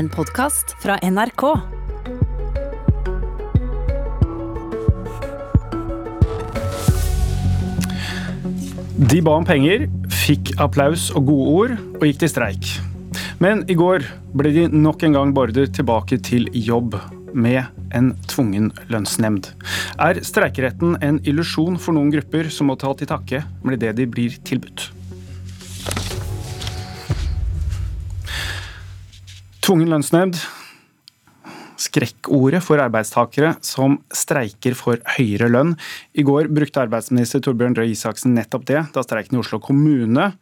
en podkast fra NRK. De ba om penger, fikk applaus og gode ord, og gikk til streik. Men i går ble de nok en gang beordret tilbake til jobb med en tvungen lønnsnemnd. Er streikeretten en illusjon for noen grupper som må ta til takke med det de blir tilbudt? Tvungen lønnsnemnd skrekkordet for arbeidstakere som streiker for høyere lønn. I går brukte arbeidsminister Torbjørn Røe Isaksen nettopp det, da streiken i Oslo kommune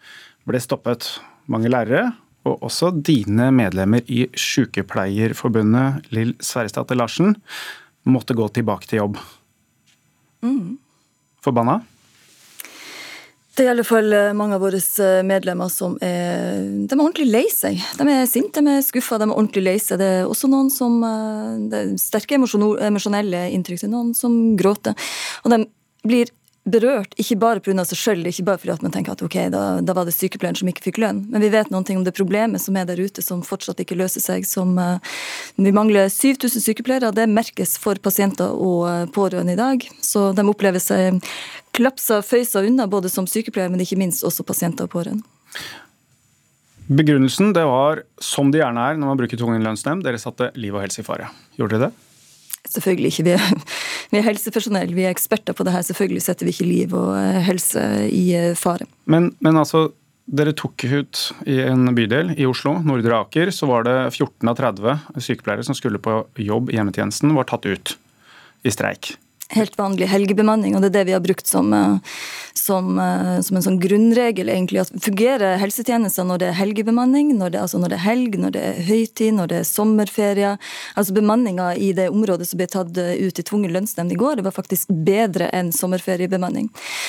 ble stoppet. Mange lærere, og også dine medlemmer i Sykepleierforbundet, Lill Sverresdatter Larsen, måtte gå tilbake til jobb. Mm. Forbanna? Det er i alle fall mange av våre eh, medlemmer som er, de er ordentlig lei seg. De er sinte, de er skuffa, de er ordentlig lei seg. Det er også noen som eh, det er sterke emosjonelle inntrykk. Det er noen som gråter. Og de blir berørt, ikke bare pga. seg sjøl, ikke bare fordi at man tenker at ok, da, da, var det sykepleieren som ikke fikk lønn, men vi vet noen ting om det problemet som er der ute, som fortsatt ikke løser seg. som uh, Vi mangler 7000 sykepleiere, det merkes for pasienter og uh, pårørende i dag. Så de opplever seg klapsa, føysa unna, både som sykepleiere, men ikke minst også pasienter og pårørende. Begrunnelsen det var, som det gjerne er når man bruker tvungen lønnsnemnd, dere satte liv og helse i fare. Gjorde dere det? Selvfølgelig ikke. Vi er, vi er, helsepersonell, vi er eksperter på det her. Selvfølgelig setter vi ikke liv og eh, helse i eh, fare. Men, men altså, dere tok ut i en bydel i Oslo, Nordre Aker, så var det 14 av 30 sykepleiere som skulle på jobb i hjemmetjenesten, var tatt ut i streik helt vanlig helgebemanning, og det er det vi har brukt som, eh, som, eh, som en sånn grunnregel. egentlig, at Fungerer helsetjenester når det er helgebemanning, når det, altså når det er helg, når det er høytid, når det er sommerferie? Altså Bemanninga i det området som ble tatt eh, ut i tvungen lønnsnemnd i går, det var faktisk bedre enn sommerferiebemanning.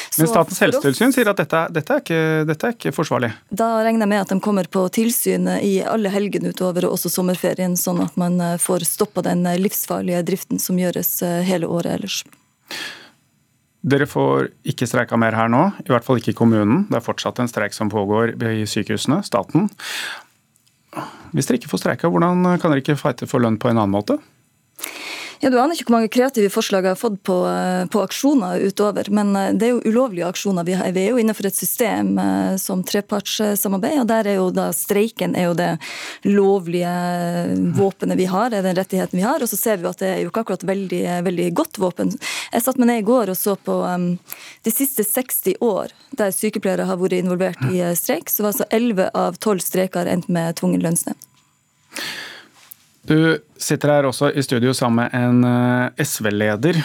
Så Men Statens helsetilsyn sier at dette, dette, er ikke, dette, er ikke, forsvarlig? Da regner jeg med at de kommer på tilsyn i alle helgene utover, og også sommerferien, sånn at man får stoppa den livsfarlige driften som gjøres hele året ellers. Dere får ikke streika mer her nå, i hvert fall ikke i kommunen. Det er fortsatt en streik som pågår i sykehusene, staten. Hvis dere ikke får streika, hvordan kan dere ikke fighte for lønn på en annen måte? Ja, Du aner ikke hvor mange kreative forslag jeg har fått på, eh, på aksjoner utover. Men eh, det er jo ulovlige aksjoner. Vi, er jo innenfor et system eh, som trepartssamarbeid, og der er jo da streiken er jo det lovlige våpenet vi har, er den rettigheten vi har. Og så ser vi at det er jo ikke akkurat veldig, veldig godt våpen. Jeg satt meg ned i går og så på um, de siste 60 år der sykepleiere har vært involvert i streik, så var altså 11 av 12 streiker endt med tvungen lønnsnemnd. Du sitter her også i studio sammen med en eh, SV-leder,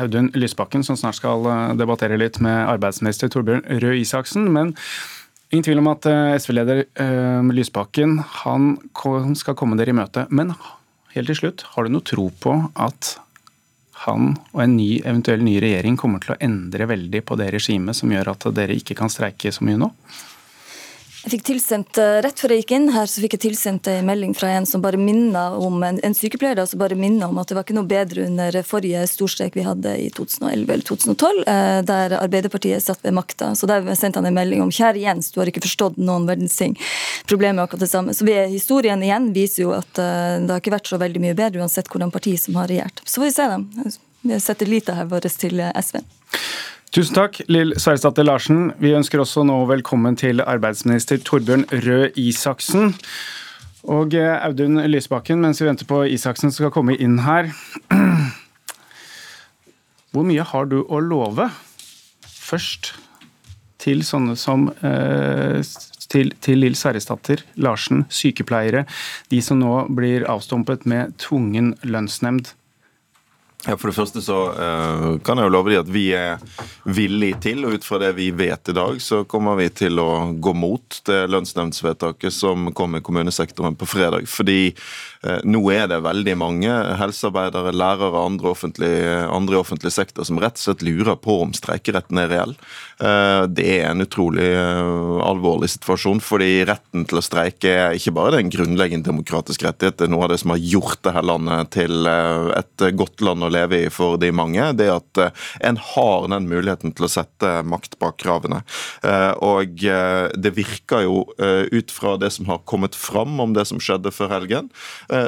Audun Lysbakken, som snart skal eh, debattere litt med arbeidsminister Torbjørn Røe Isaksen. Men ingen tvil om at eh, SV-leder Lysbakken han skal komme dere i møte. Men helt til slutt, har du noe tro på at han og en ny, eventuell ny regjering kommer til å endre veldig på det regimet som gjør at dere ikke kan streike så mye nå? Jeg fikk tilsendt, eh, Rett før jeg gikk inn her, så fikk jeg tilsendt en melding fra en som bare om en, sykepleier som bare minna om at det var ikke noe bedre under forrige storstreik vi hadde i 2011 eller 2012, eh, der Arbeiderpartiet satt ved makta. Så der sendte han en melding om kjære Jens, du har ikke forstått noen verdens ting. Problemet er akkurat det samme. Så vi, historien igjen viser jo at eh, det har ikke vært så veldig mye bedre uansett hvordan parti som har regjert. Så får vi se, da. Vi setter lita her vår til SV. Tusen takk, Lill Sverresdatter Larsen. Vi ønsker også nå velkommen til arbeidsminister Torbjørn Røe Isaksen. Og eh, Audun Lysbakken, mens vi venter på Isaksen skal komme inn her. Hvor mye har du å love? Først til sånne som eh, til Lill Sverresdatter Larsen, sykepleiere. De som nå blir avstumpet med tvungen lønnsnemnd. Ja, For det første så uh, kan jeg jo love deg at vi er villige til, og ut fra det vi vet i dag, så kommer vi til å gå mot det lønnsnemndsvedtaket som kom i kommunesektoren på fredag. Fordi nå er det veldig mange helsearbeidere, lærere og andre, andre i offentlig sektor som rett og slett lurer på om streikeretten er reell. Uh, det er en utrolig alvorlig situasjon, fordi retten til å streike er ikke bare en grunnleggende demokratisk rettighet, det er noe av det som har gjort dette landet til et godt land å leve i for de mange. Det at en har den muligheten til å sette makt bak kravene. Og det virker jo ut fra det som har kommet fram om det som skjedde før helgen,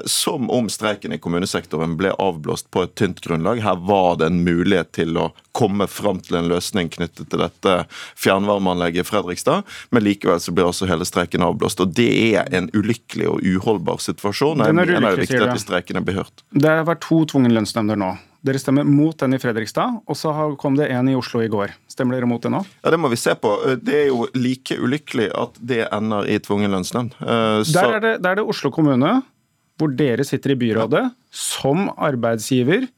som om streiken i kommunesektoren ble avblåst på et tynt grunnlag. Her var det en mulighet til å komme fram til en løsning knyttet til dette fjernvarmeanlegget i Fredrikstad, men likevel så ble også hele streiken avblåst. og Det er en ulykkelig og uholdbar situasjon. Jeg mener det er viktig at de streikene blir hørt. Det har vært to tvungen lønnsnemnder nå. Dere stemmer mot den i Fredrikstad, og så kom det en i Oslo i går. Stemmer dere mot det nå? Ja, Det må vi se på. Det er jo like ulykkelig at det ender i tvungen lønnsnemnd. Eh, der, er det, der er det Oslo kommune, hvor dere sitter i byrådet, som arbeidsgiver,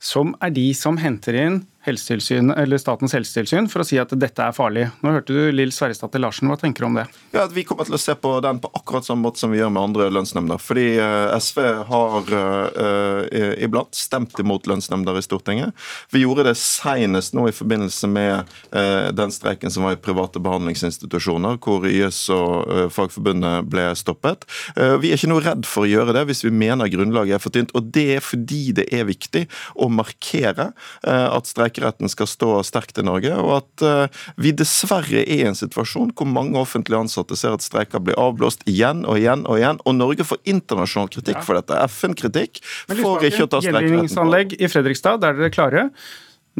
som er de som henter inn Statens helsetilsyn for å si at dette er farlig. Nå hørte du Lill Sverresdatter Larsen, hva tenker du om det? Ja, Vi kommer til å se på den på akkurat samme måte som vi gjør med andre lønnsnemnder. Fordi eh, SV har uh, iblant stemt imot lønnsnemnder i Stortinget. Vi gjorde det senest nå i forbindelse med uh, den streiken som var i private behandlingsinstitusjoner, hvor YS og uh, Fagforbundet ble stoppet. Vi er ikke noe redd for å gjøre det hvis vi mener grunnlaget er for tynt. Og det er fordi det er viktig å markere at streiken streikeretten skal stå sterkt i Norge, og at uh, vi dessverre er i en situasjon hvor mange offentlige ansatte ser at streiker blir avblåst igjen og igjen og igjen, og Norge får internasjonal kritikk for dette. FN-kritikk for ikke å ta streikeretten. Gjenvinningsanlegg i Fredrikstad, der er dere klare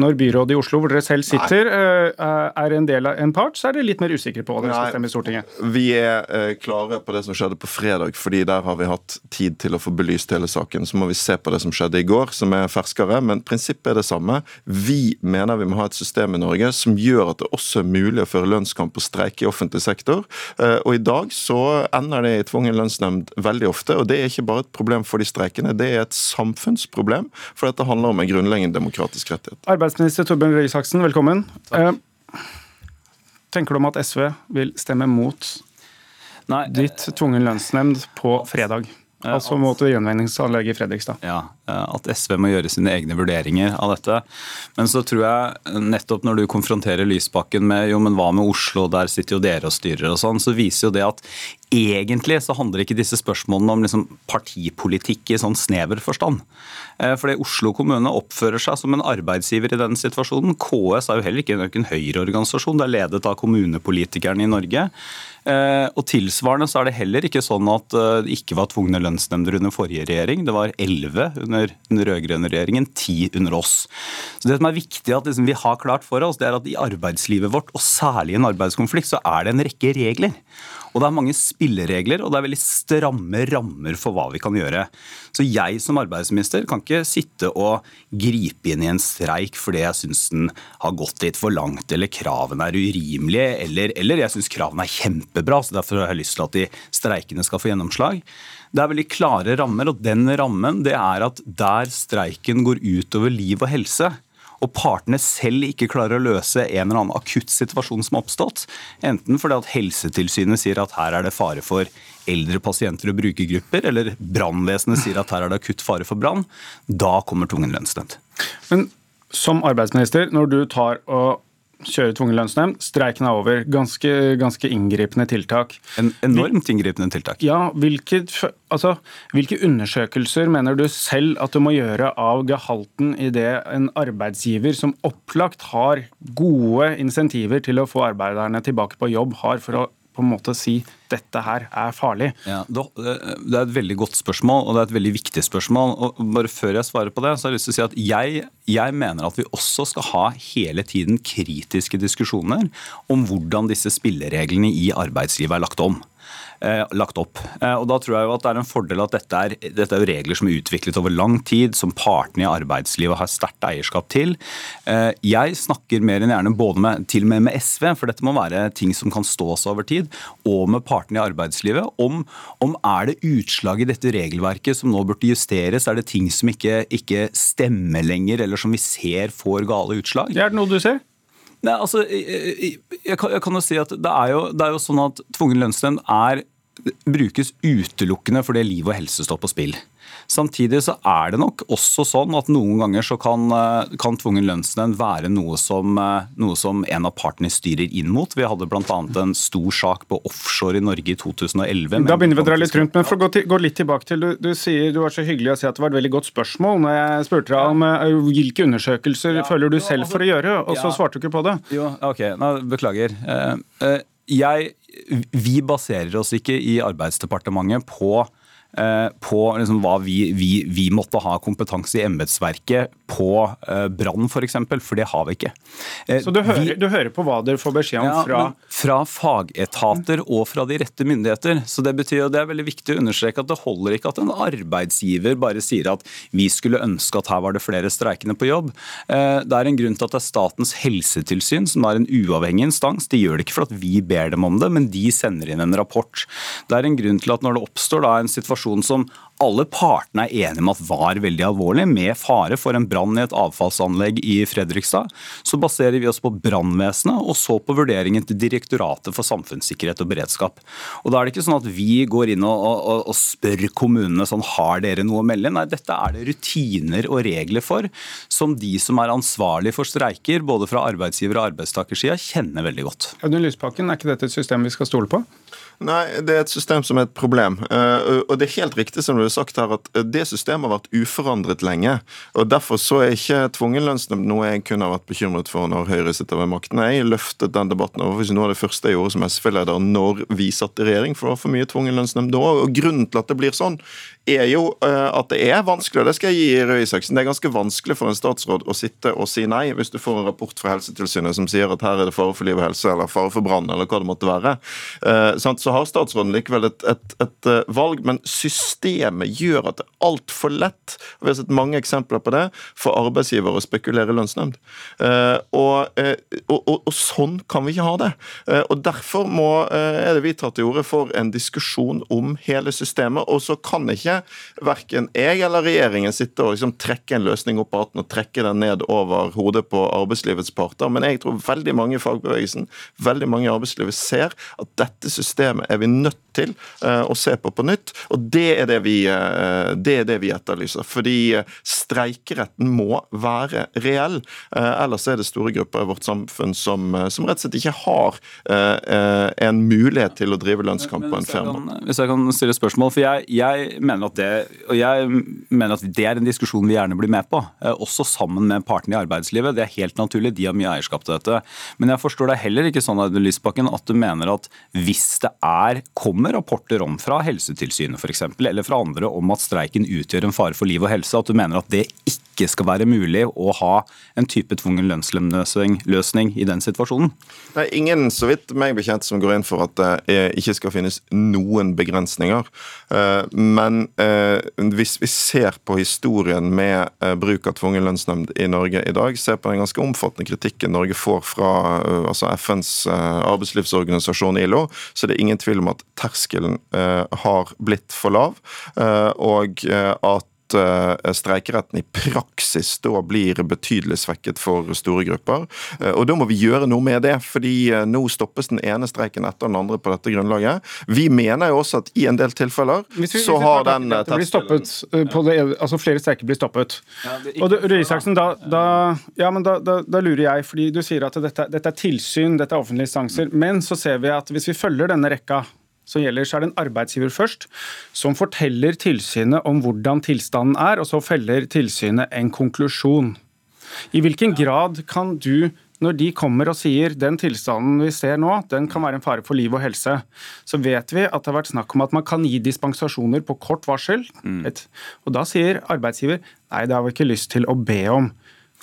når byrådet i Oslo, hvor dere selv sitter, Nei. Eh, er en del av en part, så er dere litt mer usikre på hva dere skal stemme i Stortinget? Vi er eh, klare på det som skjedde på fredag, fordi der har vi hatt tid til å få belyst hele saken. Så må vi se på det som skjedde i går, som er ferskere, men prinsippet er det samme. Vi mener vi må ha et system i Norge som gjør at det også er mulig å føre lønnskamp og streike i offentlig sektor. Eh, og i dag så ender det i tvungen lønnsnemnd veldig ofte, og det er ikke bare et problem for de streikende, det er et samfunnsproblem, for dette handler om en grunnleggende demokratisk rettighet. Arbeidsminister Torbjørn Røe Isaksen, velkommen. Takk. tenker du om at SV vil stemme mot Nei, ditt tvungen lønnsnemnd på fredag? Altså mot gjenvinningsanlegget i Fredrikstad. Ja, eh, At SV må gjøre sine egne vurderinger av dette. Men så tror jeg nettopp når du konfronterer Lysbakken med jo, men hva med Oslo, der sitter jo dere og styrer og sånn, så viser jo det at egentlig så handler ikke disse spørsmålene om liksom partipolitikk i sånn snever forstand. Eh, fordi Oslo kommune oppfører seg som en arbeidsgiver i den situasjonen. KS er jo heller ikke en høyreorganisasjon, det er ledet av kommunepolitikerne i Norge. Eh, og Tilsvarende så er det heller ikke sånn at eh, det ikke var tvungne lønnsnemnder under forrige regjering. Det var elleve under den rød-grønne regjeringen, ti under oss. Så Det som er viktig at liksom vi har klart for oss, det er at i arbeidslivet vårt, og særlig i en arbeidskonflikt, så er det en rekke regler. Og det er mange spilleregler, og det er veldig stramme rammer for hva vi kan gjøre. Så jeg som arbeidsminister kan ikke sitte og gripe inn i en streik fordi jeg syns den har gått litt for langt, eller kravene er urimelige, eller, eller jeg syns kravene er kjempebra, så derfor har jeg lyst til at de streikende skal få gjennomslag. Det er veldig klare rammer, og den rammen det er at der streiken går utover liv og helse, og partene selv ikke klarer å løse en eller annen akutt situasjon som har oppstått, enten fordi at Helsetilsynet sier at her er det fare for eldre pasienter og brukergrupper, eller brannvesenet sier at her er det akutt fare for brann, da kommer tvungen lønnsnemnd. Men som arbeidsminister, når du tar og kjøre tvungen lønnsnemnd. Streiken er over. Ganske, ganske inngripende tiltak. En enormt inngripende tiltak. Ja, hvilke, altså, hvilke, undersøkelser mener du selv at du må gjøre av gehalten i det en arbeidsgiver som opplagt har gode insentiver til å få arbeiderne tilbake på jobb, har for å på en måte si dette her er farlig? Ja, Det er et veldig godt spørsmål, og det er et veldig viktig spørsmål. og bare Før jeg svarer på det, så har jeg lyst til å si at jeg, jeg mener at vi også skal ha hele tiden kritiske diskusjoner om hvordan disse spillereglene i arbeidslivet er lagt om. Eh, lagt opp. Eh, og Da tror jeg jo at det er en fordel at dette er, dette er regler som er utviklet over lang tid, som partene i arbeidslivet har sterkt eierskap til. Eh, jeg snakker mer enn gjerne både med, til og med med SV, for dette må være ting som kan stå seg over tid, og med partene i arbeidslivet, om, om er det utslag i dette regelverket som nå burde justeres, er det ting som ikke, ikke stemmer lenger, eller som vi ser får gale utslag? Er det noe du ser? Nei, altså, jeg, jeg, jeg, kan, jo si at det er jo, det er jo sånn at tvungen lønnsnemnd er brukes utelukkende fordi liv og helse står på spill. Samtidig så er det nok også sånn at noen ganger så kan, eh, kan tvungen lønnsnemnd være noe som, eh, noe som, en av partene styrer inn mot. Vi hadde bl.a. en stor sak på offshore i Norge i 2011. Da begynner vi å dra litt rundt, men for å gå, til, gå litt tilbake til, du, du, sier du var så hyggelig å si at det var et veldig godt spørsmål når jeg spurte deg om uh, hvilke undersøkelser ja, føler du selv for å gjøre, og så svarte du ikke på det. Jo, ok, Nå, Beklager. Uh, uh, jeg, vi baserer oss ikke i Arbeidsdepartementet på på liksom hva vi, vi, vi, måtte ha kompetanse i embetsverket på eh, brann f.eks., for, eksempel, for det har vi ikke. Eh, Så du hører, vi, du hører, på hva dere får beskjed om fra ja, Fra fagetater og fra de rette myndigheter. Så Det betyr, og det er veldig viktig å understreke at det holder ikke at en arbeidsgiver bare sier at vi skulle ønske at her var det flere streikende på jobb. Det er en grunn til at det er Statens helsetilsyn, som er en uavhengig instans. De gjør det ikke for at vi ber dem om det, men de sender inn en rapport. Det er en grunn til at når det oppstår da en situasjon situasjon som alle partene er enige om at var veldig alvorlig, med fare for en brann i et avfallsanlegg i Fredrikstad, så baserer vi oss på brannvesenet og så på vurderingen til Direktoratet for samfunnssikkerhet og beredskap. Og Da er det ikke sånn at vi går inn og, og, og spør kommunene sånn har dere noe å melde. Nei, dette er det rutiner og regler for, som de som er ansvarlig for streiker, både fra arbeidsgiver- og arbeidstakersida, kjenner veldig godt. Audun Lysbakken, er ikke dette et system vi skal stole på? Nei, det er et system som er et problem. Uh, og det er helt riktig som du har sagt her, at det systemet har vært uforandret lenge. og Derfor så er ikke tvungen lønnsnemnd noe jeg kunne ha vært bekymret for når Høyre sitter ved makten. Jeg løftet den debatten over noe av det første jeg gjorde som SV-leder når vi satt i regjering, for det var for mye tvungen lønnsnemnd da. Og grunnen til at det blir sånn, er jo uh, at det er vanskelig, og det skal jeg gi Røe Isaksen. Det er ganske vanskelig for en statsråd å sitte og si nei hvis du får en rapport fra Helsetilsynet som sier at her er det fare for liv og helse, eller fare for brann, eller hva det måtte være. Uh, så har statsråden likevel et, et, et valg, men systemet gjør at det er altfor lett, og vi har sett mange eksempler på det, for arbeidsgiver å spekulere lønnsnemnd. Uh, og, uh, og, og, og, sånn kan vi ikke ha det. Uh, og Derfor må, er det vi tar til orde for en diskusjon om hele systemet. Og så kan ikke verken jeg eller regjeringen sitte og liksom trekke en løsning opp av hatten og trekke den ned over hodet på arbeidslivets parter. Men jeg tror veldig mange i fagbevegelsen, veldig mange i arbeidslivet ser at dette systemet systemet er vi nødt til eh, å se på på nytt. Og det er det vi, eh, det er det vi etterlyser. Fordi eh, streikeretten må være reell. Ellers er det store grupper i vårt samfunn som, som rett og slett ikke har en mulighet til å drive lønnskamp på en fair måte. Hvis jeg kan stille spørsmål, for jeg, jeg, mener at det og jeg mener at det er en diskusjon vi gjerne blir med på, også sammen med partene i arbeidslivet. Det er helt naturlig, de har mye eierskap til dette. Men jeg forstår deg heller ikke sånn Audun Lysbakken, at du mener at hvis det er, kommer rapporter om fra Helsetilsynet f.eks., eller fra andre om at streiken utgjør en fare for liv og helse, at du mener at det ikke skal være mulig å ha en type tvungen lønnsløsning i den situasjonen? Det er ingen, så vidt meg bekjent, som går inn for at det ikke skal finnes noen begrensninger. Eh, men eh, hvis vi ser på historien med eh, bruk av tvungen lønnsnemnd i Norge i dag, ser på den ganske omfattende kritikken Norge får fra altså FNs arbeidslivsorganisasjon ILO, så det er ingen tvil om at terskelen har blitt for lav, og at streikeretten i praksis da blir betydelig svekket for store grupper. Og Da må vi gjøre noe med det, fordi nå stoppes den ene streiken etter den andre på dette grunnlaget. Vi mener jo også at i en del tilfeller vi, så har den det blir stoppet det, altså Flere streiker blir stoppet. Ja, og Røe Isaksen, da, da, ja, da, da, lurer jeg, fordi du sier at dette, dette er tilsyn, dette er offentlige instanser, men så ser vi at hvis vi følger denne rekka som gjelder, så er det en arbeidsgiver først som forteller tilsynet om hvordan tilstanden er, og så feller tilsynet en konklusjon. I hvilken grad kan du, når de kommer og sier den tilstanden vi ser nå, den kan være en fare for liv og helse, så vet vi at det har vært snakk om at man kan gi dispensasjoner på kort varsel. Mm. Og da sier arbeidsgiver nei, det har vi ikke lyst til å be om.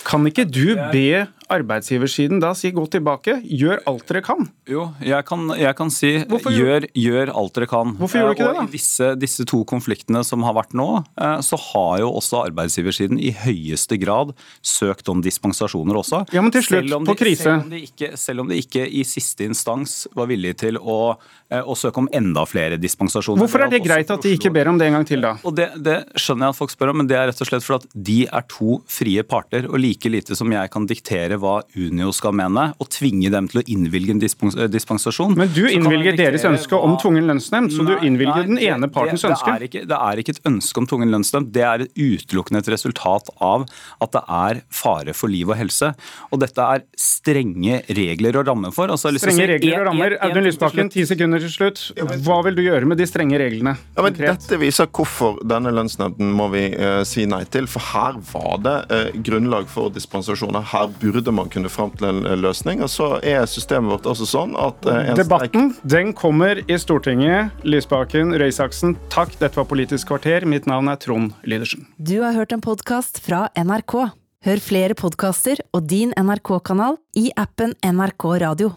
Kan ikke du be arbeidsgiversiden da si gå tilbake, gjør alt dere kan? Jo, jeg kan, jeg kan si gjør, gjør, alt dere kan. Hvorfor gjør du ikke det da? Og I disse, disse, to konfliktene som har vært nå, eh, så har jo også arbeidsgiversiden i høyeste grad søkt om dispensasjoner også. Ja, men til slutt, de, på krise. Selv om, de ikke, selv om de ikke i siste instans var villige til å, eh, å søke om enda flere dispensasjoner. Hvorfor er det greit at de ikke ber om det en gang til, da? Og det, det skjønner jeg at folk spør om, men det er rett og slett for at de er to frie parter. og like lite som jeg kan diktere diktere hva Unio skal mene, og tvinge dem til å innvilge en dispens dispensasjon. Men du innvilger deres ønske om tvungen lønnsnemnd, så du innvilger den ene partens ønske. Det er, ikke, det er ikke et ønske om tvungen lønnsnemnd, det er utelukkende et resultat av at det er fare for liv og helse. Og dette er strenge regler og rammer for. Altså, strenge regler og rammer. Audun Lysbakken, ti sekunder til slutt. Hva vil du gjøre med de strenge reglene? Ja, men dette viser hvorfor denne lønnsnemnden må vi uh, si nei til. For her var det uh, grunnlag for dispensasjoner. Her burde man kunne fram til en løsning. Og så er systemet vårt også sånn at uh, Debatten den kommer i Stortinget. Lysbakken, Røe Isaksen, takk. Dette var Politisk kvarter. Mitt navn er Trond Lydersen. Du har hørt en podkast fra NRK. Hør flere podkaster og din NRK-kanal i appen NRK Radio.